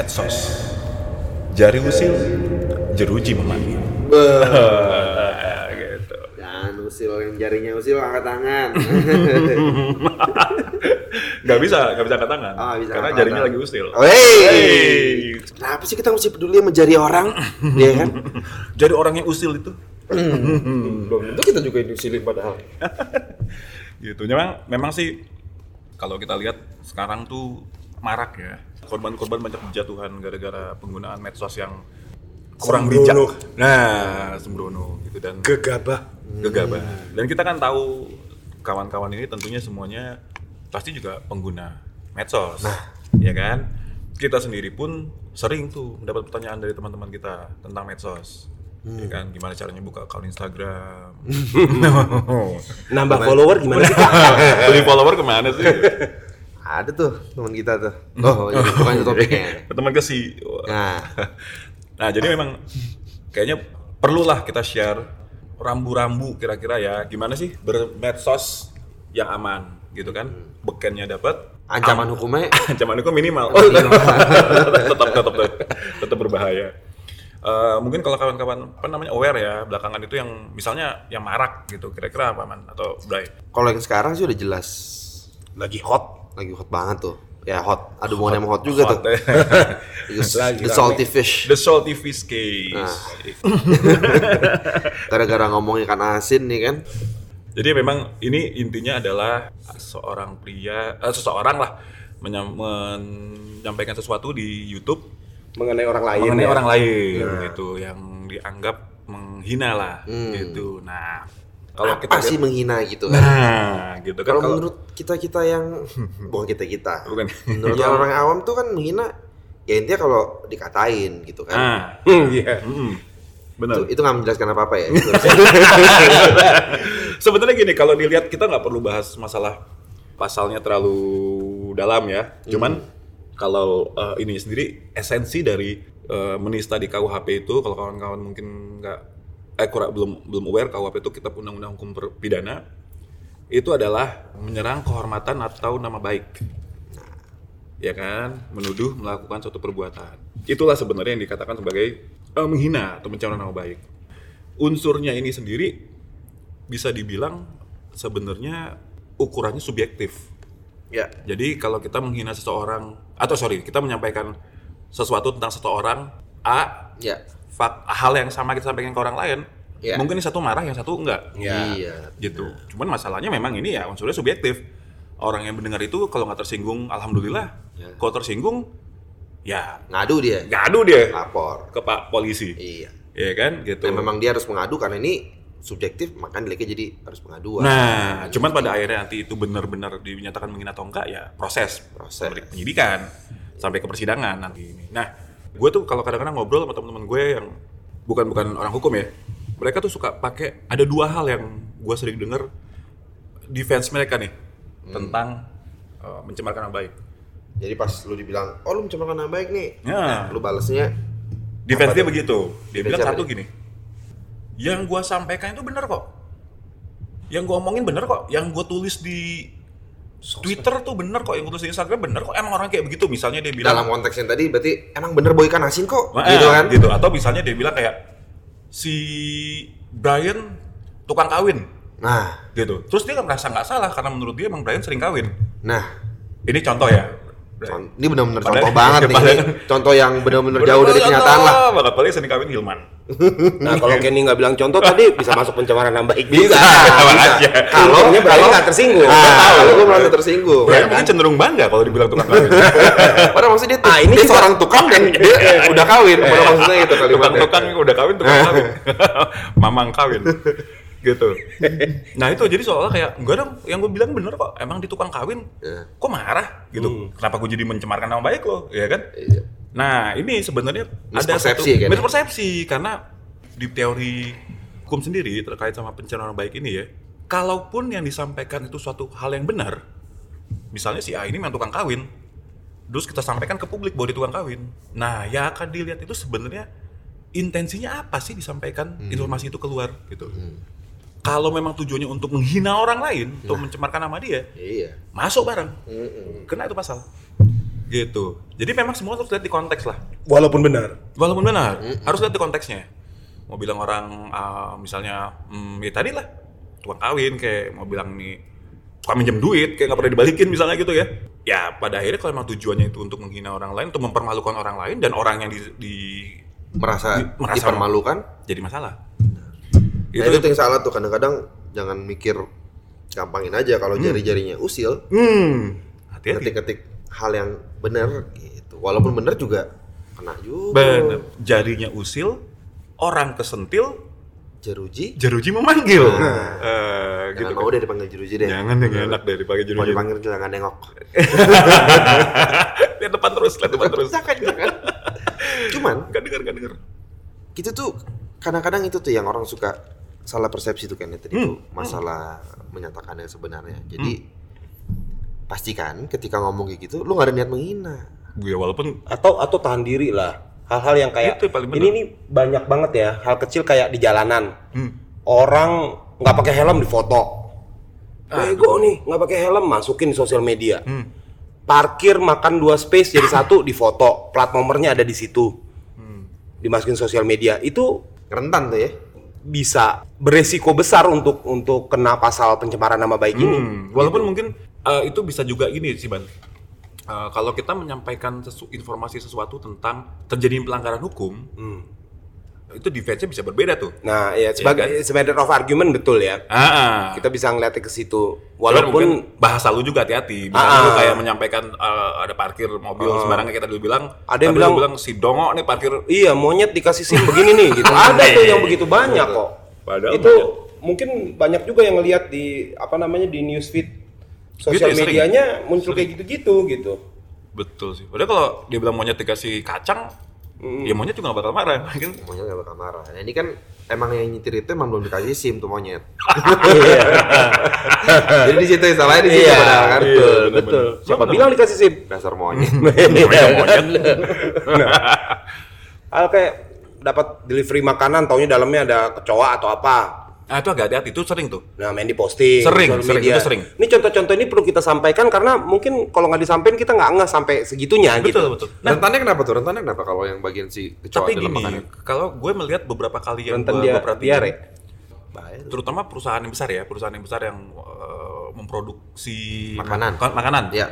medsos. Jari usil, jeruji memanggil. gitu. Jangan usil yang jarinya usil angkat tangan. Gak bisa, gak bisa angkat tangan. Oh, bisa Karena jarinya tangan. lagi usil. Wey. Hey. Kenapa sih kita mesti peduli sama jari orang? Iya kan? Jadi orang yang usil itu Belum tentu kita juga diusilin padahal. gitu. Memang memang sih kalau kita lihat sekarang tuh marak ya. Korban-korban banyak berjatuhan gara-gara penggunaan medsos yang kurang bijak. Sembrono. Nah, sembrono gitu dan Gegabah. gegabah. Dan kita kan tahu kawan-kawan ini tentunya semuanya pasti juga pengguna medsos. ya kan? Kita sendiri pun sering tuh mendapat pertanyaan dari teman-teman kita tentang medsos. Ya kan, gimana caranya buka akun Instagram? Nambah follower gimana sih? Beli follower ke mana sih? Ada tuh teman kita tuh. Oh, ini bukan itu topiknya. Teman ke si. Nah, Nah, jadi memang kayaknya perlulah kita share rambu-rambu kira-kira ya. Gimana sih bermedsos yang aman gitu kan? Bekennya dapat. Ancaman hukumnya? Ancaman hukum minimal. Oh, iya. tetap tetap tetap berbahaya. Eh, mungkin kalau kawan-kawan apa namanya aware ya belakangan itu yang misalnya yang marak gitu kira-kira apa man? Atau Bray kalau yang sekarang sih udah jelas Lagi hot. lagi hot banget tuh. Ya hot, ada hubungannya sama hot juga Hot, tuh. eh. The, Lagi the salty fish. The salty fish case. Nah. Gara-gara ngomong ikan asin nih kan. Jadi memang ini intinya adalah seorang pria, eh, seseorang lah menyam- menyampaikan sesuatu di YouTube Mengenai orang lain mengenai ya. orang lain gitu yang dianggap menghina lah gitu. Nah, kalau kita Apa sih menghina gitu kan? nah gitu kan Kalau menurut kita-kita yang bukan kita-kita. bukan Menurut orang awam tuh kan menghina ya intinya kalau dikatain gitu kan. nah, Hmm, iya. mm, benar. Itu, itu nggak menjelaskan apa-apa ya. Sebenarnya gini, kalau dilihat kita nggak perlu bahas masalah pasalnya terlalu dalam ya. Cuman kalau eh, ini sendiri esensi dari eh, menista di KUHP itu, kalau kawan-kawan mungkin nggak eh kurang belum belum aware KUHP itu kita undang-undang hukum pidana itu adalah menyerang kehormatan atau nama baik. Ya kan, menuduh melakukan suatu perbuatan. Itulah sebenarnya yang dikatakan sebagai eh, menghina atau mencemar nama baik. Unsurnya ini sendiri bisa dibilang sebenarnya ukurannya subjektif. ya. Jadi kalau kita menghina seseorang atau sorry kita menyampaikan sesuatu tentang seseorang A Ya. hal yang sama kita sampaikan ke orang lain, Ya. mungkin yang satu marah yang satu enggak Ya. Iya. gitu. Cuman masalahnya memang ini ya unsurnya subjektif. Orang yang mendengar itu kalau nggak tersinggung, alhamdulillah. Ya. Kalau tersinggung, ya Ngadu dia. ngadu dia Lapor. ke pak polisi, Iya. ya kan gitu. Dan memang dia harus mengadu karena ini subjektif, maka nilainya jadi harus pengaduan. Nah, cuman pada akhirnya nanti itu benar-benar dinyatakan menghina atau enggak ya proses, Proses. penyidikan sampai ke persidangan nanti ini. Nah, gue tuh kalau kadang-kadang ngobrol sama teman-teman gue yang bukan bukan orang hukum ya, mereka tuh suka pakai ada dua hal yang gue sering denger defense mereka nih tentang uh, mencemarkan nama baik. Jadi pas lu dibilang, oh lu mencemarkan nama baik nih. Ya. Nah, lu balesnya Defense dia begitu. Dia Defense bilang satu dia? gini. Yang gua sampaikan itu bener kok. Yang gua omongin bener kok. Yang gua tulis di Twitter tuh bener kok. Yang gua tulis di Instagram bener kok. Emang orang kayak begitu. Misalnya dia bilang. dalam konteks yang tadi berarti emang bener boy ikan asin kok. Wah, gitu eh, kan? Gitu. Atau misalnya dia bilang kayak si Brian tukang kawin Nah, gitu. Terus dia nggak merasa nggak salah karena menurut dia emang Brian sering kawin. nah. Ini contoh ya. Con- ini benar-benar Padahal- contoh banget nih. padahal- Ini contoh yang benar-benar jauh dari kenyataan lah. banget. Paling sering kawin Hilman. Nah, kalau Kenny nggak bilang contoh tadi bisa masuk pencemaran nama baik Bisa. Kalau Brian kalau nggak tersinggung. Nah, kalau gue merasa tersinggung. Brian mungkin cenderung bangga kalau dibilang tukang kawin. Padahal maksudnya dia, Ah, ini dia seorang tukang dan dia udah kawin. Padahal maksudnya itu kalimatnya. tukang-tukang udah kawin tukang kawin mamang kawin gitu. Nah itu jadi seolah kayak enggak dong yang gue bilang bener kok. Emang di tukang kawin Ya. kok marah? Gitu. Kenapa gue jadi mencemarkan nama baik lo? Ya kan? Iya. nah ini sebenarnya ada satu kan ya? mispersepsi karena di teori hukum sendiri terkait sama pencemaran nama baik ini ya kalaupun yang disampaikan itu suatu hal yang benar misalnya si A ini memang tukang kawin terus kita sampaikan ke publik bahwa dia tukang kawin. Nah yang akan dilihat itu sebenarnya intensinya apa sih disampaikan informasi itu keluar gitu kalau memang tujuannya untuk menghina orang lain untuk mencemarkan nama dia Iya. masuk bareng Mm-mm. kena itu pasal Gitu. Jadi memang semua harus lihat di konteks lah. Walaupun benar. Walaupun benar, harus lihat di konteksnya. Mau bilang orang ah, misalnya, hmm, ya tadi lah, tukang kawin kayak mau bilang nih tukang minjem duit kayak nggak pernah dibalikin misalnya gitu ya. Ya pada akhirnya kalau memang tujuannya itu untuk menghina orang lain, untuk mempermalukan orang lain dan orang yang di, di- Merasa, Di- merasa- dipermalukan. jadi masalah. Nah, Itu, itu, yang salah tuh kadang-kadang jangan mikir gampangin aja kalau jari-jarinya usil hmm, hati-hati. ketik-ketik hal yang benar gitu. Walaupun benar juga kena juga. Bener. Jarinya usil, orang kesentil, Jeruji. jeruji memanggil. Nah. Gitu Jangan mau kan. deh dipanggil jeruji deh. Jangan deh, nggak enak deh Mau jeruji. dipanggil jangan nengok. lihat depan terus, lihat depan terus. Jangan, jangan. Cuman Gak denger, gak denger. itu tuh kadang-kadang itu tuh yang orang suka salah persepsi tuh kan ya tadi Hmm, tuh masalah menyatakan yang sebenarnya. Jadi pastikan ketika ngomong kayak gitu lu gak ada niat menghina. Gue walaupun Atau atau tahan diri lah. Hal-hal yang kayak Itu ini nih banyak banget ya hal kecil kayak di jalanan. hmm, Orang nggak pakai helm di foto. Bego nih nggak pakai helm masukin di sosial media. hmm, Parkir makan dua space jadi satu di foto. Plat nomornya ada di situ. hmm. Dimasukin sosial media. Itu Rentan tuh ya. Bisa beresiko besar untuk untuk kena pasal pencemaran nama baik ini. Hmm, Walaupun mungkin eh, itu bisa juga ini sih Ban. Eh, kalau kita menyampaikan sesu- informasi sesuatu tentang terjadi pelanggaran hukum, Hmm. Itu defense-nya bisa berbeda tuh. Nah, ya sebagai kan? sebagai of argument betul ya. Ah, Kita bisa ngeliatnya ke situ. Walaupun bahasa lu juga hati-hati. Misalnya Ah. lu kayak menyampaikan eh, ada parkir mobil sembarangan kayak tadi lu bilang. Ada yang bilang- bilang si dongo nih parkir iya monyet dikasih SIM begini nih gitu. Ada tuh yang begitu banyak kok. Padahal itu banyak. mungkin banyak juga yang ngelihat di apa namanya di newsfeed sosial Gitu ya, sering. medianya muncul kayak gitu-gitu gitu. Betul sih. Padahal kalau dia bilang monyet dikasih kacang, ya monyet juga gak bakal marah. Mungkin Monyet gak bakal marah. Nah, ini kan emang yang nyetir itu emang belum dikasih SIM tuh monyet. Iya. Jadi di situ salahnya di situ Iya, padahal kan. betul, bener-bener. betul. Siapa Bener. bilang dikasih SIM? Dasar monyet. Iya, Hal kayak dapat delivery makanan, taunya dalamnya ada kecoa atau apa. Nah itu agak hati-hati, itu sering tuh. Nah, main di posting, Sering, sering, media. itu sering. Ini contoh-contoh ini perlu kita sampaikan karena mungkin kalau nggak disampaikan kita nggak ngeh sampai segitunya Betul, gitu. betul. Nah, Rentannya kenapa tuh? Rentannya kenapa kalau yang bagian si kecoa tapi dalam gini, makanan? kalau gue melihat beberapa kali yang Rentan gue, dia gue perhatiin, terutama perusahaan yang besar ya, perusahaan yang besar yang eh, memproduksi Makanan. mak- makanan. Iya.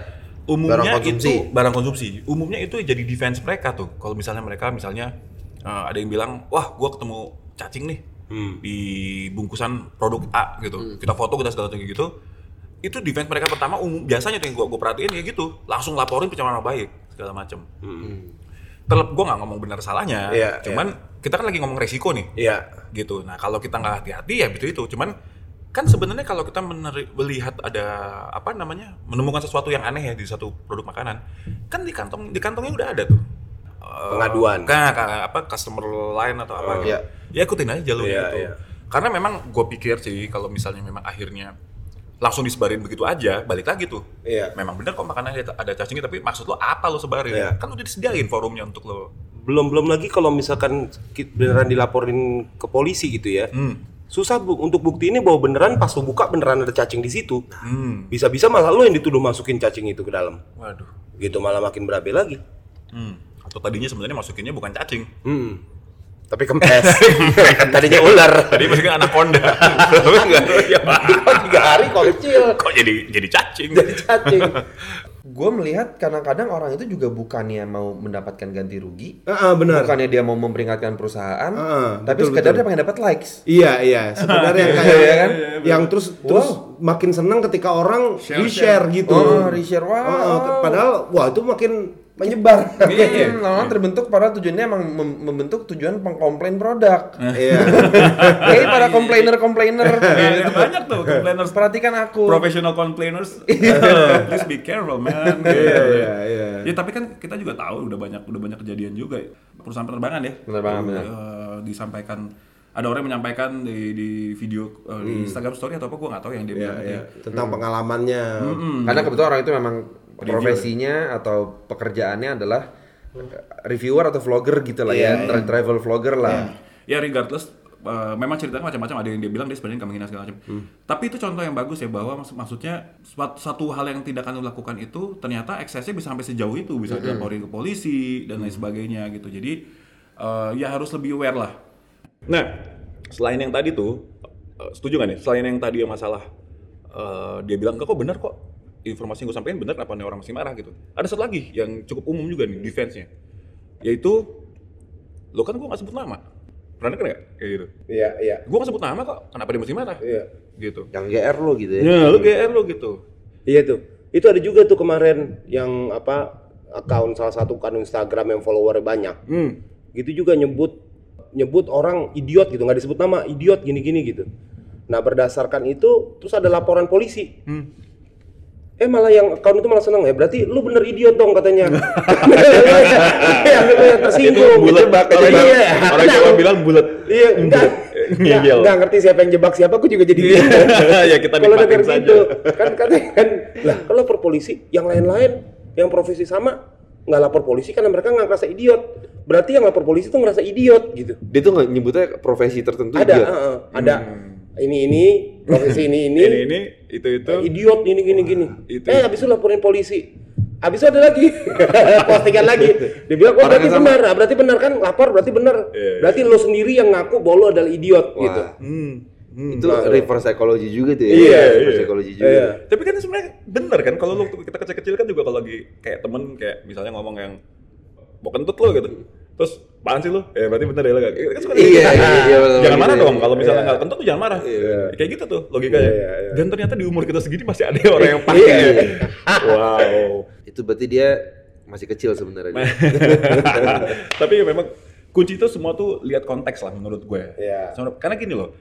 Umumnya Barang konsumsi. itu barang konsumsi. Umumnya itu jadi defense mereka tuh. Kalau misalnya mereka misalnya eh, ada yang bilang, wah, gue ketemu cacing nih Hmm. di bungkusan produk A gitu. Kita foto kita segala macam gitu. Itu defense mereka pertama umum biasanya tuh yang gue gue perhatiin ya gitu, langsung laporin pencemaran nama baik segala macam. Terlep gue nggak ngomong benar salahnya, Hmm. Iya, cuman kita kan lagi ngomong resiko nih Iya. gitu. Nah kalau kita nggak hati-hati ya gitu itu. Cuman kan sebenarnya kalau kita melihat ada apa namanya menemukan sesuatu yang aneh ya di satu produk makanan, kan di kantong di kantongnya udah ada tuh Pengaduan. Kan ka- apa customer line atau apa? Oh, gitu. iya. Ya ikutin aja jalur Iya, itu. iya. Karena memang gue pikir sih kalau misalnya memang akhirnya langsung disebarin begitu aja, balik lagi tuh. Iya. Memang benar kok makanannya ada- ada cacingnya, tapi maksud lo apa lo sebarin? Iya. Kan udah disediain forumnya untuk lo. Belum belum lagi kalau misalkan beneran dilaporin ke polisi gitu ya. Hmm. Susah bu untuk bukti ini bahwa beneran pas lu buka beneran ada cacing di situ. Hmm. Bisa-bisa malah lu yang dituduh masukin cacing itu ke dalam. Waduh. Gitu malah makin berabe lagi. Hmm. Atau tadinya sebenarnya masukinnya bukan cacing. Hmm. Tapi kempes. Tadinya ular. Tadi masukin anaconda. Tapi enggak. Ya, Tiga hari kok kecil. kok jadi jadi cacing? Jadi cacing. Gue melihat kadang-kadang orang itu juga bukannya mau mendapatkan ganti rugi, Heeh, benar. bukannya dia mau memperingatkan perusahaan, Ah, tapi betul, sekedar betul. dia pengen dapat likes. Iya iya sebenarnya yang kayak Iya kan? yang terus terus makin senang ketika orang di-share gitu. Oh, reshare wow. Oh, oh, padahal wah itu makin menyebar. Iya. Lama terbentuk para tujuannya emang mem- membentuk tujuan pengkomplain produk. Iya. Hei para komplainer-komplainer, Ya, banyak tuh complainers perhatikan aku. professional complainers. Please be careful, man. Iya iya iya. Ya tapi kan kita juga tahu udah banyak udah banyak kejadian juga perusahaan penerbangan ya. Penerbangan, benar. Eh, disampaikan ada orang yang menyampaikan di, di video eh, di Instagram story atau apa gua nggak tahu yang dia Iya bilang iya. tadi. Tentang pengalamannya. Karena kebetulan orang itu memang profesinya atau pekerjaannya adalah reviewer atau vlogger gitu lah ya, tra- travel vlogger lah. Ya regardless eh, memang ceritanya macam-macam ada yang dia bilang dia sebenarnya nggak menghina segala macam. Tapi itu contoh yang bagus ya bahwa maksud- maksudnya suatu, satu hal yang tidak akan dilakukan itu ternyata eksesnya bisa sampai sejauh itu bisa dilaporin ke polisi dan lain sebagainya gitu. Jadi eh, ya harus lebih aware lah. Nah, selain yang tadi tuh eh, setuju nggak nih? Selain yang tadi yang masalah eh, dia bilang enggak kok benar kok informasi yang gue sampaikan benar apa nih orang masih marah gitu. Ada satu lagi yang cukup umum juga nih defense-nya. Yaitu lo kan gue gak sebut nama. Pernah denger gak? Kayak gitu. Iya, iya. Gue gak sebut nama kok, kenapa dia mesti marah? Iya. Gitu. Yang GR lo gitu ya. Ya, lu GR lo gitu. Iya tuh. Itu ada juga tuh kemarin yang apa akun salah satu akun Instagram yang followernya banyak. Hmm. Gitu juga nyebut nyebut orang idiot gitu, nggak disebut nama, idiot gini-gini gitu. Nah, berdasarkan itu terus ada laporan polisi. Hmm. Eh malah yang akun itu malah seneng ya. Berarti lu bener idiot dong katanya. Iya, yang tersinggung. bulat. Jawa- Iya. Orang Jawa bilang bulat. Iya, enggak. Enggak, Ngeyel. enggak ngerti siapa yang jebak siapa, aku juga jadi Iya. gitu. Ya, kita Kalau nikmatin saja. gitu, kan katanya kan, lah kalau lapor polisi, yang lain-lain yang profesi sama nggak lapor polisi karena mereka nggak ngerasa idiot. Berarti yang lapor polisi tuh ngerasa idiot gitu. Dia tuh nggak nyebutnya profesi tertentu Ada, idiot. heeh, ada. Ini ini profesi ini ini. Ini ini itu itu. eh, idiot ini gini gini. itu. Eh habis itu laporin polisi. Habis itu ada lagi postingan lagi. Dia bilang, "Oh, Orang berarti sama. benar. Ah, Berarti benar kan? Lapor berarti benar. Iya. Berarti lo sendiri yang ngaku bahwa lo adalah idiot Wah. gitu." Hmm. Hmm. Itu reverse psychology juga tuh ya. Iya, reverse iya. psychology juga. Iya. Tapi kan sebenarnya bener kan kalau lu kita kecil-kecil kan juga kalau lagi kayak temen kayak misalnya ngomong yang mau kentut lo gitu. Terus apaan sih lu? Ya berarti bener ya lo kan suka Iya, gitu. iya, iya, betul, Jangan marah gitu. dong kalau misalnya Iya. nggak kentut tuh jangan marah. Kayak gitu tuh logikanya. Iya, iya, iya. Dan ternyata di umur kita segini masih ada orang yang pakai. Iya. wow. Itu berarti dia masih kecil sebenarnya. Tapi ya memang kunci itu semua tuh lihat konteks lah menurut gue. Iya. Soalnya- Karena gini loh,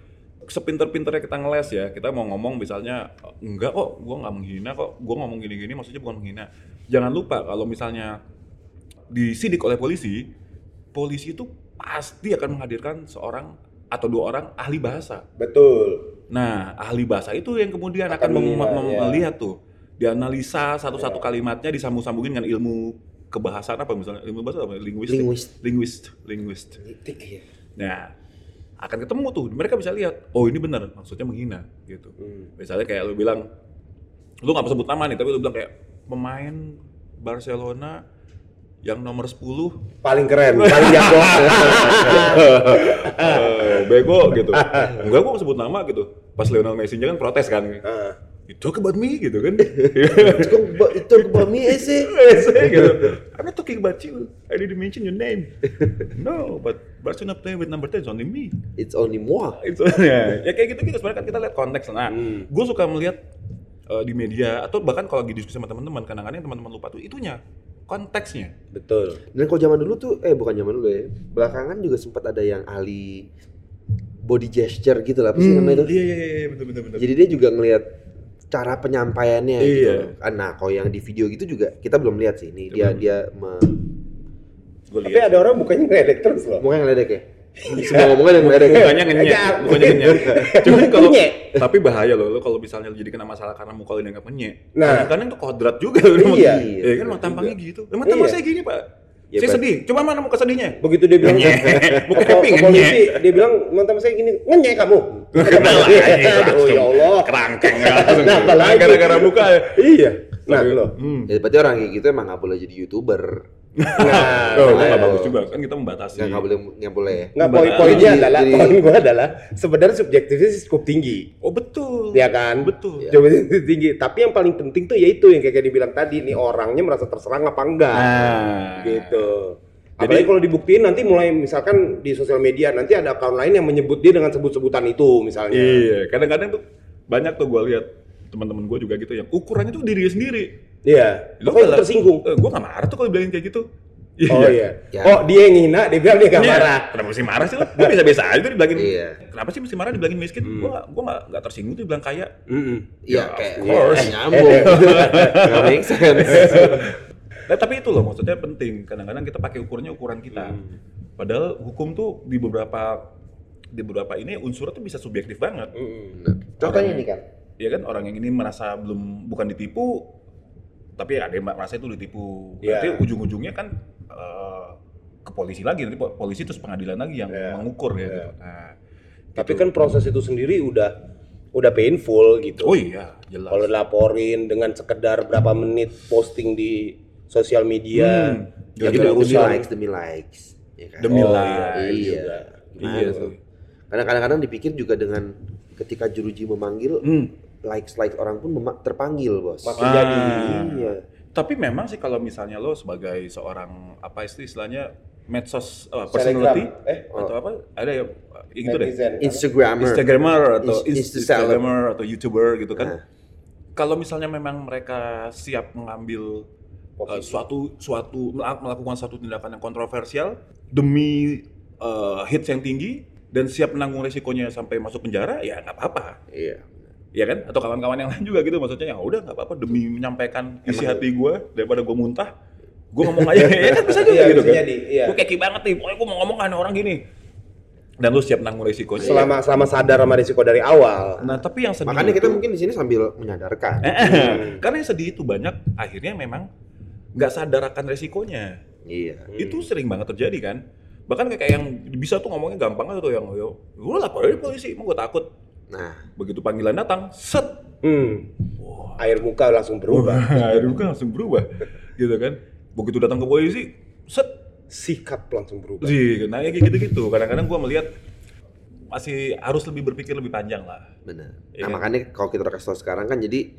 sepinter-pinternya kita ngeles ya, kita mau ngomong misalnya enggak kok, gue nggak menghina kok, gue ngomong gini-gini maksudnya bukan menghina. Jangan lupa kalau misalnya disidik oleh polisi, polisi itu pasti akan menghadirkan seorang atau dua orang ahli bahasa. Betul. Nah, ahli bahasa itu yang kemudian akan, Akan melihat, mem- ya. melihat tuh, dianalisa satu-satu kalimatnya disambung-sambungin dengan ilmu kebahasaan apa misalnya ilmu bahasa apa linguistik Linguist. linguist linguist Iya. nah akan ketemu tuh mereka bisa lihat oh ini benar maksudnya menghina gitu Hmm. misalnya kayak lu bilang lu nggak sebut nama nih tapi lu bilang kayak pemain Barcelona yang nomor 10 Paling keren, paling jago. eh, bego gitu enggak gua sebut nama gitu pas Lionel Messi kan protes kan Ah. itu about me gitu kan Itu keba- itu kebami ese. gitu. I'm not talking about you. I didn't mention your name. No, but Barcelona play with number 10 is only me. It's only moi. Itu ya, ya kayak gitu gitu sebenarnya kan kita lihat konteks. Nah, Hmm. gue suka melihat eh, di media atau bahkan kalau lagi diskusi sama teman-teman kadang-kadang teman-teman lupa tuh itunya konteksnya. Betul. Dan kalau zaman dulu tuh, eh bukan zaman dulu ya, belakangan juga sempat ada yang ahli body gesture gitu lah, apa sih namanya itu? Iya iya iya betul betul betul. Jadi dia juga ngelihat cara penyampaiannya Iya. gitu. Nah, kalau yang di video gitu juga kita belum lihat sih. Ini dia dia me, Gue Tapi ada orang bukannya ngeledek terus loh. mukanya ngeledek ya. Semua ngomongnya yang ngeledek. Bukannya ngenyek, bukannya ngenyek. Cuman kalau tapi bahaya loh, lo kalau misalnya jadi kena masalah karena muka lo dianggap ngenyek. Nah. kadang-kadang tuh kodrat juga. emang. Iya. Ya kan emang tampangnya gitu. Emang tampang Iya. saya gini, Pak. Ya, saya sedih. Coba mana muka sedihnya? Begitu dia bilang Muka happy ke polisi, dia bilang mantan saya gini, ngenyek kamu. Kenal lagi Aduh ya Allah. Kerangkeng langsung. Kenapa lagi? Gara-gara muka ya. Iya. Nah, loh. Hmm. Ya, berarti orang kayak gitu emang nggak boleh jadi youtuber. Nah, Oh, nggak ayo. bagus juga kan kita membatasi. Nggak nggak boleh nggak boleh. Nggak poin Jadi- poinnya adalah jadi- poin gua adalah sebenarnya subjektifnya sih cukup tinggi. Oh betul. Ya kan? Betul. Iya. Subjektifnya tinggi. Tapi yang paling penting tuh yaitu yang kayak dibilang tadi nih orangnya merasa terserang apa enggak. Nah. Gitu. Jadi- Apalagi kalau dibuktiin nanti mulai misalkan di sosial media nanti ada akun lain yang menyebut dia dengan sebut-sebutan itu misalnya. Iya, kadang-kadang tuh banyak tuh gue lihat teman-teman gue juga gitu yang ukurannya tuh diri sendiri. Iya. Lo Pokoknya kalau- tersinggung. Eh, gue gak marah tuh kalau dibilangin kayak gitu. Oh iya. Ya. Oh dia yang ngina, dia bilang dia gak Iya. marah. Kenapa mesti marah sih lo? Gue biasa-biasa aja tuh dibilangin. Iya. Kenapa sih mesti marah dibilangin miskin? Gue gak, gue gak, gak tersinggung tuh dibilang kaya. Mm-mm. Iya, Ya, kayak of course. kayak nyambung. Nggak make sense. Nah, tapi itu loh maksudnya penting. Kadang-kadang kita pakai ukurnya ukuran kita. Padahal hukum tuh di beberapa di beberapa ini unsurnya tuh bisa subjektif banget. Bener. Contohnya nih kan. Ya kan orang yang ini merasa belum bukan ditipu, tapi ada yang merasa itu ditipu. Iya. Berarti ujung-ujungnya kan eh, ke polisi lagi nanti po- polisi terus pengadilan lagi yang Iya. mengukur ya. Iya. gitu. Nah, Tapi kan proses itu sendiri udah udah painful gitu. Oh iya, jelas. Kalau laporin dengan sekedar berapa menit posting di sosial media, Hmm. Ya, jadi demi likes, demi likes. Ya kan? Demi Oh, likes. Iya. juga. Iya. Karena kadang-kadang dipikir juga dengan ketika juruji memanggil, Hmm. Likes likes orang pun terpanggil bos. Makin Ah. jadi. Iya. Tapi memang sih kalau misalnya lo sebagai seorang apa isti- istilahnya medsos uh, personality Eh, atau apa ada ya gitu deh. Netizen. Instagrammer. Instagramer atau. Instagramer atau YouTuber gitu kan. Nah. Kalau misalnya memang mereka siap mengambil uh, suatu suatu melak- melakukan suatu tindakan yang kontroversial demi uh, hits yang tinggi dan siap menanggung resikonya sampai masuk penjara ya nggak apa-apa. Iya. Ya kan? Atau kawan-kawan yang lain juga gitu maksudnya ya udah nggak apa-apa demi menyampaikan isi hati gue daripada gue muntah gue ngomong aja. Ya kan bisa juga Iya, gitu bisa kan? jadi, iya. gue keki banget nih pokoknya gue mau ngomong kan orang gini. Dan lu siap nanggung resikonya Selama selama sadar sama risiko dari awal. nah tapi yang sedih Makanya kita itu- mungkin di sini sambil menyadarkan. Eh, karena yang sedih itu banyak akhirnya memang nggak sadar akan resikonya. Iya. itu sering banget terjadi kan? Bahkan kayak yang bisa tuh ngomongnya gampang aja tuh yang yo gue laporin polisi emang gue takut Nah, begitu panggilan datang set Hmm. Air muka langsung berubah. Aduh kan langsung berubah gitu kan. Begitu datang ke polisi, set Sikap langsung berubah. sih, nah ya kayak gitu-gitu. Kadang-kadang gua melihat masih harus lebih berpikir lebih panjang lah. benar. Iya Nah, kan? makanya kalau kita kasih sekarang kan jadi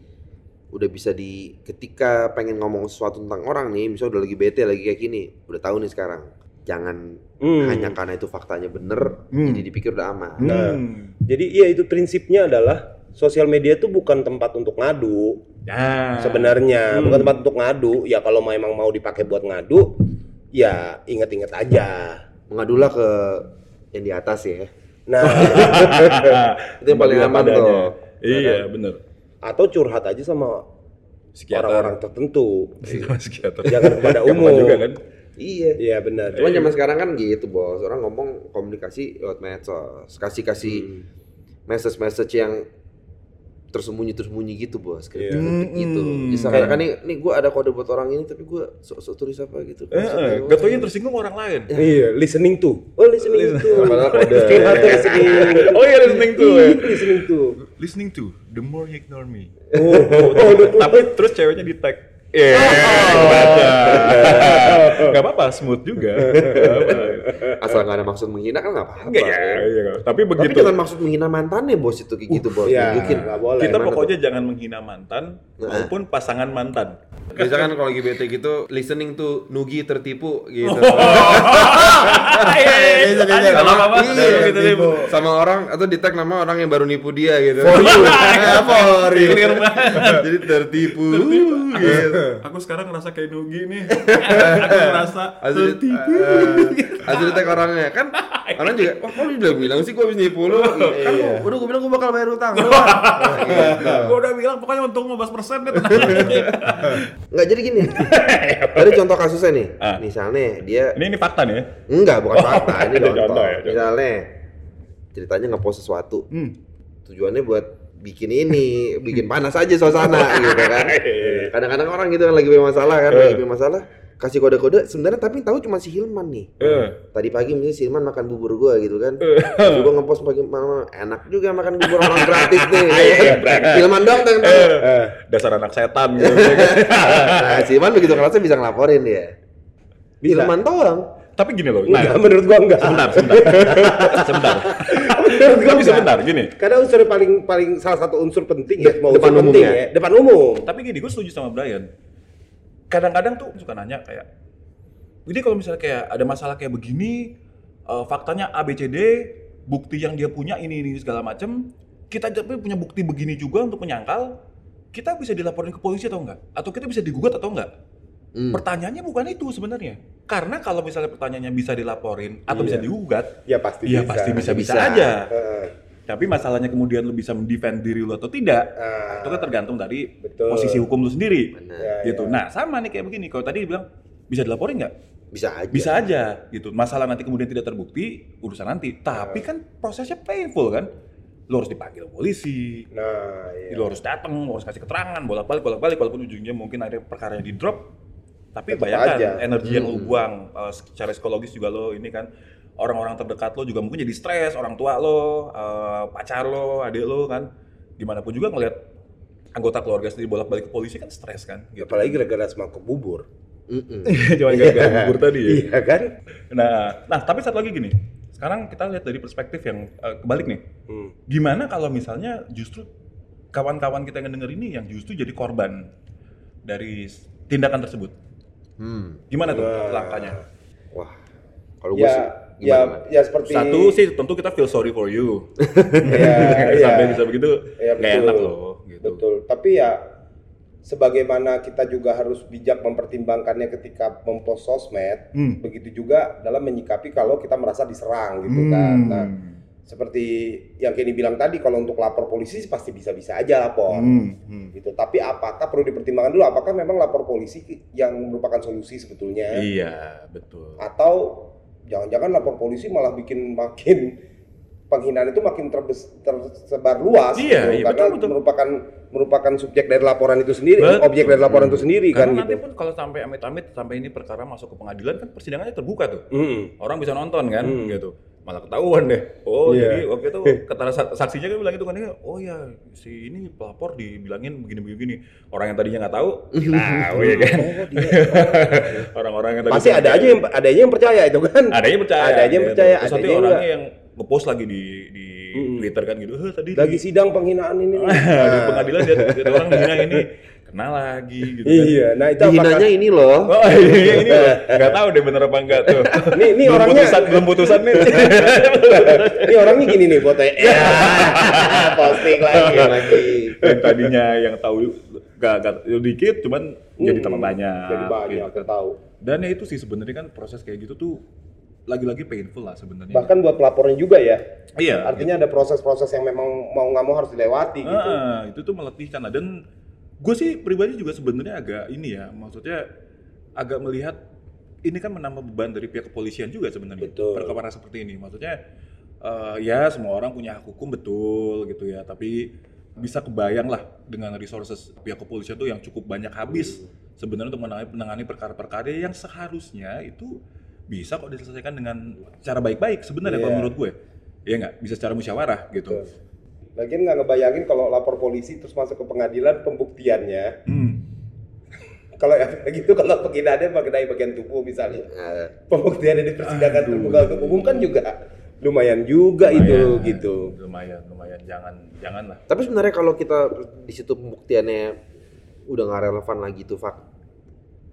udah bisa di ketika pengen ngomong sesuatu tentang orang nih, misalnya udah lagi bete lagi kayak gini, udah tahu nih sekarang. Jangan Hmm. hanya karena itu faktanya bener, Hmm. jadi dipikir udah aman. Nah, Hmm. Jadi iya itu prinsipnya adalah sosial media itu bukan tempat untuk ngadu Nah, sebenarnya, Hmm. bukan tempat untuk ngadu. Ya kalau memang mau dipakai buat ngadu, ya inget-inget aja. Mengadulah ke yang di atas ya. Nah, Itu yang paling aman tuh. Iya, bener. atau curhat aja sama orang-orang tertentu. Sama psikiater. Jangan kepada umum. juga kan. Iya. Iya benar. Cuman zaman sekarang kan gitu bos, orang ngomong komunikasi lewat medsos, kasih kasih Hmm. message-message yang tersembunyi-tersembunyi gitu bos, kayak Iya. kritik gitu. Hmm. Jadi sekarang kan nih, nih gue ada kode buat orang ini, tapi gue sok-sok tulis apa gitu. Eh, eh, gak tau yang tersinggung orang lain. Iya, listening to. Oh, listening to. Padahal kode. Listening. Oh iya, listening to. Iya, listening to. Listening to, the more you ignore me. Oh, oh, Tapi terus ceweknya di tag. Iya, Gak apa-apa, smooth juga. Asal nggak ada maksud menghina kan nggak apa-apa. Enggak ya, iya. Tapi Tapi begitu dengan maksud menghina mantannya bos itu kayak gitu bos. Iya, boleh. kita pokoknya jangan menghina mantan Nah. maupun pasangan mantan. Misalkan kalau lagi bete gitu, listening to Nugi tertipu gitu. Iya, iya, iya. Sama? Iya, orang atau di tag nama orang yang baru nipu dia gitu. For you. For you. Jadi tertipu. Gitu. Aku sekarang ngerasa kayak Nugi nih. Aku ngerasa tertipu. eh, asli tag orangnya kan orang juga wah kok lu udah bilang sih gua habis nipu lu kan gua, udah gua bilang gua bakal bayar utang. Gue udah bilang pokoknya untung 15% deh. nggak jadi gini tadi contoh kasusnya nih Ah. misalnya dia Ini ini fakta nih ya. enggak bukan fakta ini Ini contoh, contoh ya, contoh. misalnya ceritanya ngepost sesuatu Hmm. tujuannya buat bikin ini, bikin panas aja suasana gitu kan. Kadang-kadang orang gitu kan lagi punya masalah kan, lagi punya masalah, kasih kode-kode sebenarnya tapi tahu cuma si Hilman nih. Eh. Tadi pagi misalnya si Hilman makan bubur gua gitu kan. Terus gua ngepost pagi malam enak juga makan bubur orang gratis nih. Iya, Hilman dong tahu. Eh, Dasar anak setan gitu. ya kan? Nah, si Hilman begitu kerasnya bisa ngelaporin dia. Bisa. Hilman doang. Tapi gini loh. Enggak, Nah, menurut gua enggak. sebentar, sebentar. sebentar. Menurut gua enggak. sebentar, gini. Karena unsur paling paling salah satu unsur penting ya, mau Depan penting umumnya. ya, depan umum. Tapi gini, gue setuju sama Brian. Kadang-kadang tuh suka nanya kayak, jadi kalau misalnya kayak ada masalah kayak begini, eh, faktanya A, B, C, D, bukti yang dia punya ini, ini segala macem, kita tapi punya bukti begini juga untuk menyangkal, kita bisa dilaporin ke polisi atau enggak? Atau kita bisa digugat atau enggak? Hmm. Pertanyaannya bukan itu sebenarnya. Karena kalau misalnya pertanyaannya bisa dilaporin atau bisa Iya. digugat, Ya pasti ya bisa. pasti bisa-bisa Bisa. aja. Heeh. Tapi masalahnya kemudian lu bisa mendefend diri lu atau tidak, Ah, itu kan tergantung dari Betul. posisi hukum lu sendiri. Benar. Ya, gitu. ya. Nah, sama nih kayak begini. Kalau tadi bilang bisa dilaporin nggak? Bisa aja. Bisa aja gitu. Masalah nanti kemudian tidak terbukti, urusan nanti. Tapi kan prosesnya painful kan. Lu harus dipanggil polisi, Nah, iya. lu harus datang, lu harus kasih keterangan, bolak-balik, bolak-balik, walaupun ujungnya mungkin ada perkara yang di drop. Tapi Tetep bayangkan aja. energi yang lu Hmm. buang, eh, secara psikologis juga lo ini kan, orang-orang terdekat lo juga mungkin jadi stres, orang tua lo, eh, pacar lo, adik lo kan. Gimana pun juga ngelihat anggota keluarga sendiri bolak-balik ke polisi kan stres kan gitu. Apalagi gara-gara semangkuk bubur. Cuma gara-gara bubur tadi ya. Iya kan? Nah, nah tapi satu lagi gini. Sekarang kita lihat dari perspektif yang eh, kebalik nih. Hmm. Gimana kalau misalnya justru kawan-kawan kita yang denger ini yang justru jadi korban dari tindakan tersebut? Hmm. Gimana tuh Wah. langkahnya? Wah. Kalau gue Ya, sih gimana? ya seperti Satu sih tentu kita feel sorry for you. ya, Sampai ya. bisa begitu Ya, nggak betul. enak loh gitu. Betul. Tapi ya sebagaimana kita juga harus bijak mempertimbangkannya ketika mempost sosmed, Hmm. begitu juga dalam menyikapi kalau kita merasa diserang gitu Hmm. kan. Nah, seperti yang Kenny bilang tadi kalau untuk lapor polisi pasti bisa-bisa aja lapor. Hmm, hmm. Gitu. Tapi apakah perlu dipertimbangkan dulu apakah memang lapor polisi yang merupakan solusi sebetulnya Iya, betul. atau jangan-jangan lapor polisi malah bikin makin penghinaan itu makin terbes- tersebar luas Iya, gitu. iya, karena betul, betul. merupakan merupakan subjek dari laporan itu sendiri, Betul. objek dari laporan itu sendiri kan Karena gitu. nanti pun kalau sampai amit-amit sampai ini perkara masuk ke pengadilan kan persidangannya terbuka tuh. Hmm. Orang bisa nonton kan Hmm. gitu. Malah ketahuan deh. Oh, Iya. jadi waktu itu kata sa- saksinya kan bilang itu kan oh ya si ini pelapor dibilangin begini-begini. Orang yang tadinya nggak tahu, tahu ya kan. Orang-orang yang tadi Pasti ada aja yang ada aja yang percaya itu kan. ada yang percaya. Ada aja yang gitu. percaya, Terus ada nanti orangnya yang ngepost lagi di di. Twitter kan gitu. "Heh, tadi Lagi sidang penghinaan ini. nih." di pengadilan dia, dia orang menghina ini kena lagi gitu kan. Iya, nah itu apakah Dihinanya ini loh. Oh iya, ini nggak tahu deh bener apa enggak tuh. Nih, nih belum orangnya- putusan, belum putusan nih. ini orangnya gini nih fotonya. Ya, posting lagi. Iya lagi. yang tadinya yang tahu gak, gak dikit cuman jadi Hmm, tambah banyak. Jadi banyak gitu. kita tahu. Dan ya itu sih sebenarnya kan proses kayak gitu tuh lagi-lagi painful lah sebenarnya. Bahkan buat pelapornya juga ya. iya. Artinya ada proses-proses yang memang mau nggak mau harus dilewati gitu. Ah, itu tuh meletihkan lah dan gue sih pribadi juga sebenarnya agak ini ya maksudnya agak melihat ini kan menambah beban dari pihak kepolisian juga sebenarnya. Perkara seperti ini. Maksudnya eh, ya semua orang punya hak hukum betul gitu ya. Tapi bisa kebayang lah dengan resources pihak kepolisian tuh yang cukup banyak habis sebenarnya untuk menangani, menangani perkara-perkara yang seharusnya itu bisa kok diselesaikan dengan cara baik-baik sebenarnya kalau Iya. menurut gue. Ya nggak? Bisa secara musyawarah gitu. Betul. Lagian nggak ngebayangin kalau lapor polisi terus masuk ke pengadilan pembuktiannya. Hmm. Kalau yang gitu kalau penghinaannya mengenai bagian tubuh misalnya. Pembuktiannya di persidangan terbuka untuk umum kan juga lumayan juga itu Lumayan, gitu. lumayan lumayan jangan jangan lah Tapi sebenarnya kalau kita di situ pembuktiannya udah nggak relevan lagi itu fak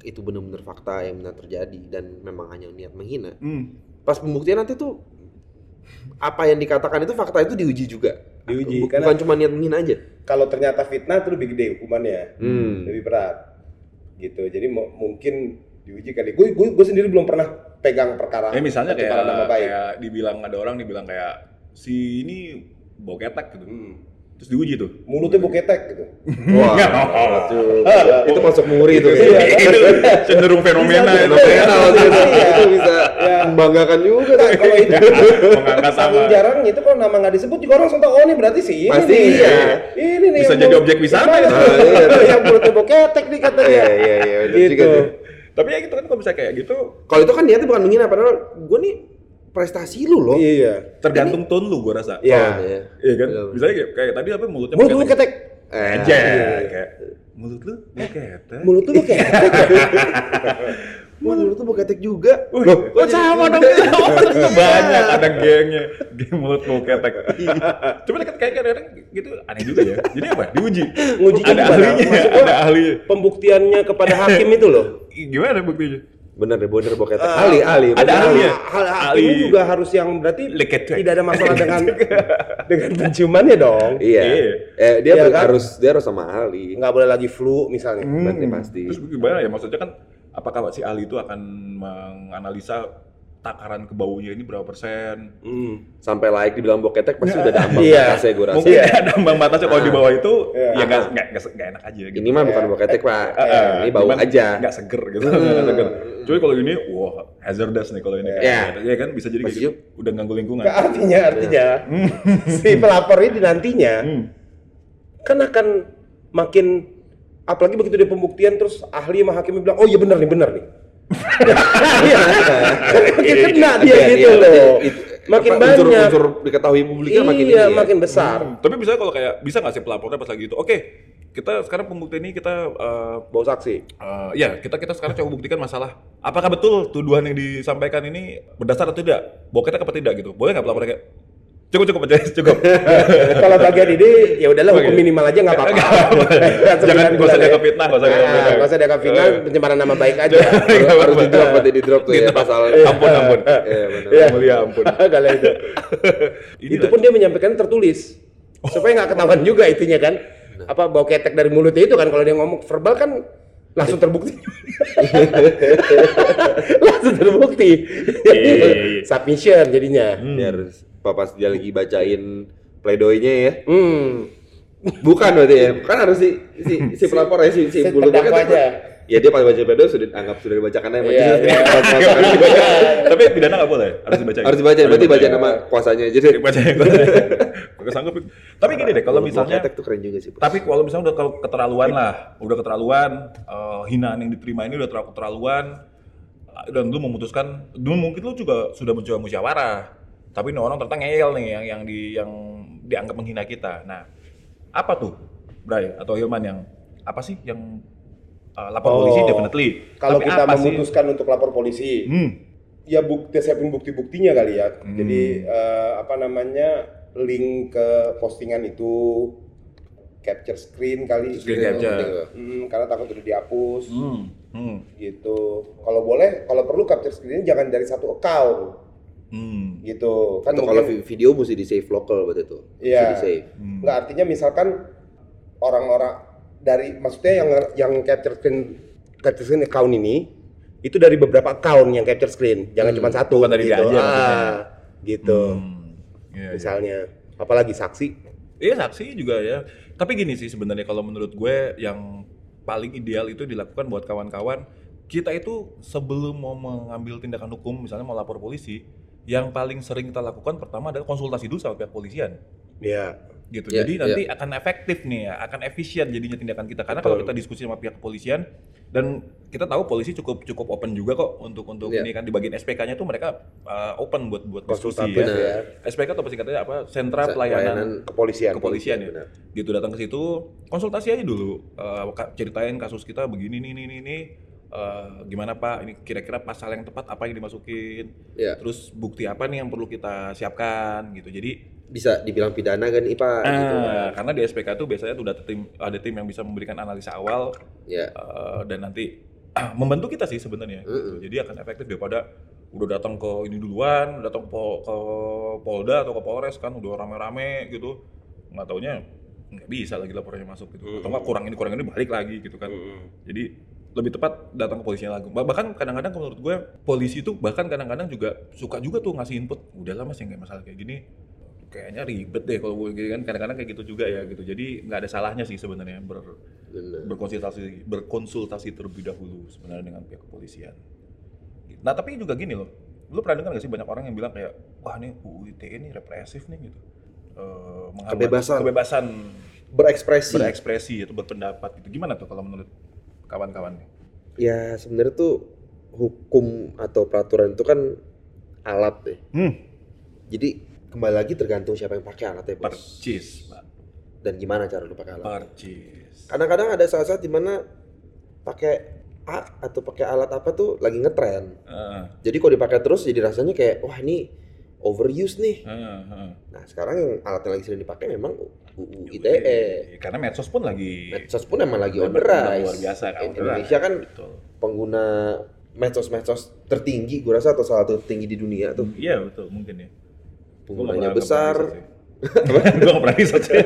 itu benar-benar fakta yang benar terjadi dan memang hanya niat menghina. Pas pembuktian nanti tuh apa yang dikatakan itu fakta itu diuji juga. Diuji, Bu- karena- bukan cuma niat menghina aja. Kalau ternyata fitnah itu lebih gede hukumannya. Hmm. Lebih berat. Gitu. Jadi mu- mungkin diuji kali. Gue gue gue sendiri belum pernah pegang perkara ya misalnya kayak, nama baik. kayak dibilang ada orang dibilang kayak si ini bau ketek gitu Hmm. Terus diuji tuh Mulutnya buketek gitu. Wah, itu, itu masuk muri itu. Iya, itu cenderung fenomena Bisa, itu bisa. Fenomena itu. Iya. Itu bisa Ya. membanggakan juga. Nah, kalau itu mengangkat sama jarang itu kalau nama nggak disebut juga orang langsung tahu oh ini berarti sih ini Pasti nih. iya. Ini nih Bisa jadi mulut- objek wisata iya. yang mulutnya buketek nih katanya. Iya, iya, iya, Gitu. tapi ya gitu kan kalau bisa kayak gitu Kalau itu kan niatnya bukan menghina, padahal gue nih prestasi lu loh. Iya. tergantung tone lu gua rasa Iya. Oh, iya. Iya kan Iya. misalnya kayak, kayak tadi apa mulutnya Mulut lu bau buketek. Eh, aja kayak mulut lu bau ketek Mulut lu buketek. Mulut lu tuh buketek juga. Loh, kok sama dong kita itu banyak ada gengnya, geng mulut bau ketek. Cuma kan kayak kadang gitu aneh juga ya. Jadi apa? Diuji. Ngujinya ada ahlinya, ada ahli. Pembuktiannya kepada hakim itu loh. Gimana buktinya? Bener deh, bener buketek. ahli, ahli. ada bener. ahli ya? Hal Ahli. hakimnya juga harus yang berarti Leketek. tidak ada masalah dengan dengan penciumannya dong. Iya. Iya. Eh, dia Iya kan? harus dia harus sama ahli. Nggak boleh lagi flu misalnya. Berarti pasti. Terus gimana ya? Maksudnya kan apakah si ahli itu akan menganalisa takaran ke baunya ini berapa persen? Hmm. Sampai like dibilang buketek pasti udah ada ambang Iya. batasnya gue rasa. Mungkin ada ambang batasnya kalau di bawah itu Iya. ya nggak nggak nggak nggak enak aja gitu. Ini mah bukan buketek, Pak. Eh, eh, Ini bau cuman aja. Nggak seger gitu. Nggak seger. Cuy kalau ini, wah hazardous nih kalau ini. Iya. Ya kan bisa jadi gitu. Udah ganggu lingkungan. Artinya artinya si pelapor ini nantinya Hmm. kan akan makin apalagi begitu dia pembuktian terus ahli sama hakimnya bilang oh iya benar nih benar nih makin kena dia Iya, gitu iya, loh. Makin banyak. Unsur-unsur diketahui publiknya makin iya, ya. makin besar. Tapi misalnya kalau kayak bisa nggak sih pelapornya pas lagi itu? Oke, kita sekarang pembuktian ini kita eh, Bawa saksi. eh, ya kita kita sekarang coba buktikan masalah apakah betul tuduhan yang disampaikan ini berdasar atau tidak, boketnya apa tidak gitu. Boleh nggak pelapornya kayak cukup cukup aja cukup. Kalau bagian ini ya udahlah hukum minimal aja nggak apa-apa. Jangan nggak usah dianggap fitnah, nggak usah dianggap fitnah. Nggak usah dianggap fitnah, pencemaran nama baik aja. Harus di drop berarti di drop tuh ya pasal. ampun ampun. Iya benar. Iya. Mulia ampun. Kalau itu. Itu pun dia menyampaikan tertulis. Supaya nggak ketahuan juga itunya kan. Apa bau ketek dari mulutnya itu kan kalau dia ngomong verbal kan langsung terbukti. langsung terbukti. Iya, iya, iya. Submission jadinya. Biar pas dia lagi bacain pledoinya ya. Hmm. Bukan berarti ya. Kan harus si si, si pelapor ya si si Si bulu boket. aja. Ya dia pas baca pledo sudah anggap sudah dibacakan aja Iya, iya. Dibaca. Tapi pidana nggak boleh, harus dibaca. Harus dibaca, berarti baca nama kuasanya aja deh. Baca yang sanggup. Tapi gini deh, kalau misalnya tuh keren juga sih. Tapi kalau misalnya udah keterlaluan lah, udah keterlaluan, eh, hinaan yang diterima ini udah terlalu keterlaluan, eh, dan lu memutuskan, dulu mungkin lu juga sudah mencoba musyawarah, tapi ini orang ternyata ngeyel nih yang yang di yang dianggap menghina kita. Nah, apa tuh, Bray atau Hilman yang apa sih yang eh, lapor Oh, polisi definitely. Kalau Tapi kita apa sih? memutuskan untuk lapor polisi, Hmm. ya bukti siapin bukti-buktinya kali ya. Hmm. Jadi eh, apa namanya link ke postingan itu capture screen kali. Screen gitu. capture. Hmm, karena takut udah dihapus Hmm. Hmm. gitu. Kalau boleh, kalau perlu capture screennya jangan dari satu account Hmm. gitu. Kan Atau kalau mungkin vi- video mesti di save lokal tuh. Mesti Iya. di save. Hmm. nggak artinya misalkan orang-orang dari maksudnya yang yang capture screen capture screen account ini itu dari beberapa account yang capture screen, jangan cuma satu Bukan dari dia gitu. aja ah, gitu. Hmm. Iya, iya. Misalnya, apalagi saksi. Iya saksi juga ya. Tapi gini sih sebenarnya kalau menurut gue yang paling ideal itu dilakukan buat kawan-kawan kita itu sebelum mau mengambil tindakan hukum misalnya mau lapor polisi yang paling sering kita lakukan pertama adalah konsultasi dulu sama pihak polisian Ya. gitu. Ya, Jadi nanti akan efektif nih ya, akan efisien jadinya tindakan kita karena kalau kita diskusi sama pihak kepolisian dan kita tahu polisi cukup cukup open juga kok untuk untuk Ya. ini kan di bagian SPK-nya tuh mereka uh, open buat buat diskusi ya. ya. SPK atau singkatnya apa? Sentra Se- Pelayanan pelayanan Kepolisian. kepolisian ya. benar. Gitu datang ke situ, konsultasi aja dulu, ka- ceritain kasus kita begini nih nih nih Eh, gimana Pak? Ini kira-kira pasal yang tepat apa yang dimasukin? Ya. Terus bukti apa nih yang perlu kita siapkan gitu. Jadi Bisa dibilang pidana kan IPA gitu. eh, karena di SPK itu biasanya tuh ada tim ada tim yang bisa memberikan analisa awal Ya. eh, dan nanti membantu kita sih sebenarnya. gitu. Jadi akan efektif daripada udah datang ke ini duluan, datang po- ke Polda atau ke Polres kan udah rame-rame gitu. Nggak taunya nggak bisa lagi laporannya masuk gitu. Atau nggak kurang ini kurang ini balik lagi gitu kan. Jadi lebih tepat datang ke polisinya lagi. Bah- Bahkan kadang-kadang menurut gue polisi itu bahkan kadang-kadang juga suka juga tuh ngasih input. Udahlah mas yang kayak masalah kayak gini kayaknya ribet deh kalau gue kan kadang-kadang kayak gitu juga ya gitu. Jadi nggak ada salahnya sih sebenarnya ber, berkonsultasi berkonsultasi terlebih dahulu sebenarnya dengan pihak kepolisian. Nah tapi juga gini loh, lu pernah dengar gak sih banyak orang yang bilang kayak wah ini UU ITE ini represif nih gitu, menghambat- Kebebasan. kebebasan Berekspresi. berekspresi atau berpendapat gitu. Gimana tuh kalau menurut kawan-kawan? ya sebenarnya tuh hukum atau peraturan itu kan alat deh. Hmm. Jadi kembali lagi tergantung siapa yang pakai alatnya, Bos. Percis, Pak. Dan gimana cara lu pakai alat. Percis. Kadang-kadang ada saat-saat di mana pakai A atau pakai alat apa tuh lagi ngetren. Heeh, Jadi kalau dipakai terus jadi rasanya kayak wah ini overuse nih. heeh, heeh. Nah sekarang yang alat yang lagi sering dipakai memang UU Iya, ITE. Karena medsos pun lagi Medsos pun emang lagi on the rise. luar biasa kan. Indonesia kan Betul. pengguna medsos-medsos tertinggi, gue rasa atau salah satu tertinggi di dunia tuh. Iya betul mungkin ya. Penggunanya besar, Gue gak pernah riset sih.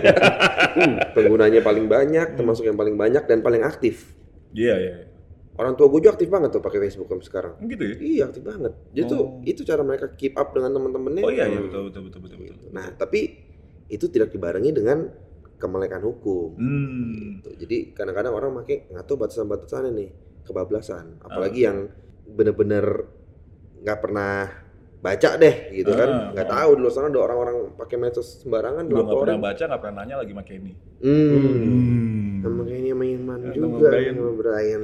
penggunanya paling banyak, termasuk yang paling banyak dan paling aktif. Iya iya. Orang tua gue juga aktif banget tuh pakai Facebook sampai sekarang. Gitu ya. Iya aktif banget. Jadi tuh Oh. itu cara mereka keep up dengan teman-temannya. Oh iya iya betul betul betul betul betul. Nah tapi itu tidak dibarengi dengan kemelekan hukum. Hmm. Gitu. Jadi kadang-kadang orang pakai nggak tahu batasan-batasannya nih kebablasan. Ah. Apalagi yang bener-bener nggak pernah baca deh gitu Ah, kan. Nggak ah. tahu di luar sana ada orang-orang pakai medsos sembarangan Gue gak pernah baca, gak pernah nanya lagi make ini. Hmm. Hmm. Juga Brian. sama Brian.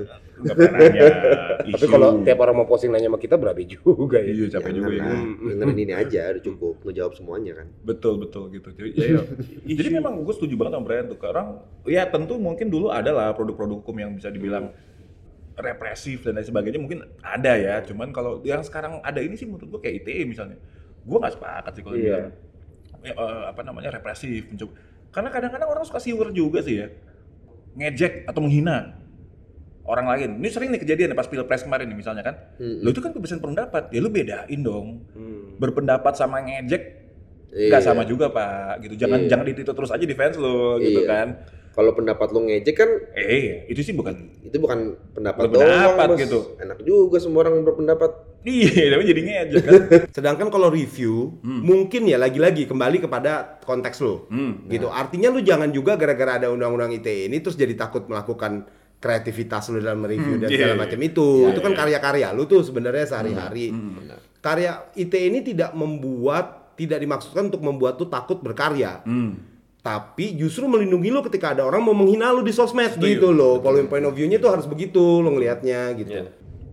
Tapi kalau tiap orang mau posting nanya sama kita berabe juga ya. Iya capek juga ya. Jangan lah, dengerin ini aja udah cukup ngejawab semuanya kan. Betul betul gitu. Jadi, ya, ya. Jadi memang gue setuju banget sama Brian tuh. Orang ya tentu mungkin dulu ada lah produk-produk hukum yang bisa dibilang represif dan lain sebagainya mungkin ada ya. Cuman kalau yang sekarang ada ini sih menurut gue kayak ITE misalnya. Gue nggak sepakat sih kalau Iya. bilang ya, eh, apa namanya represif. mencoba. Karena kadang-kadang orang suka siwer juga sih ya. Ngejek atau menghina orang lain. Ini sering nih kejadian ya pas pilpres kemarin nih misalnya kan. Mm-mm. Lo itu kan kebebasan pendapat. Ya lu bedain dong. Hmm. Berpendapat sama ngejek Iya. nggak sama juga pak gitu jangan Iya. jangan itu terus aja defense lo gitu Iya. kan Kalau pendapat lu ngejek kan eh itu sih bukan itu bukan pendapat doang, Bos. gitu. Enak juga semua orang berpendapat. Iya tapi jadi ngejek kan Sedangkan kalau review, mungkin ya lagi-lagi kembali kepada konteks lo. Hmm. Gitu. Artinya lu jangan juga gara-gara ada undang-undang ITE ini terus jadi takut melakukan kreativitas lu dalam review dan iya, segala iya. macam itu. itu kan karya-karya lu tuh sebenarnya sehari-hari. Hmm. Karya ITE ini tidak membuat tidak dimaksudkan untuk membuat tuh takut berkarya. Hmm. Tapi justru melindungi lo ketika ada orang mau menghina lo di sosmed gitu loh. Kalau point of view-nya tuh harus begitu lo ngelihatnya gitu.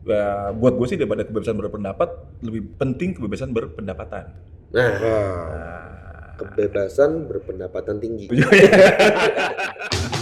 Ya, buat gue sih daripada kebebasan berpendapat lebih penting kebebasan berpendapatan Nah, Nah. kebebasan berpendapatan tinggi. Iya.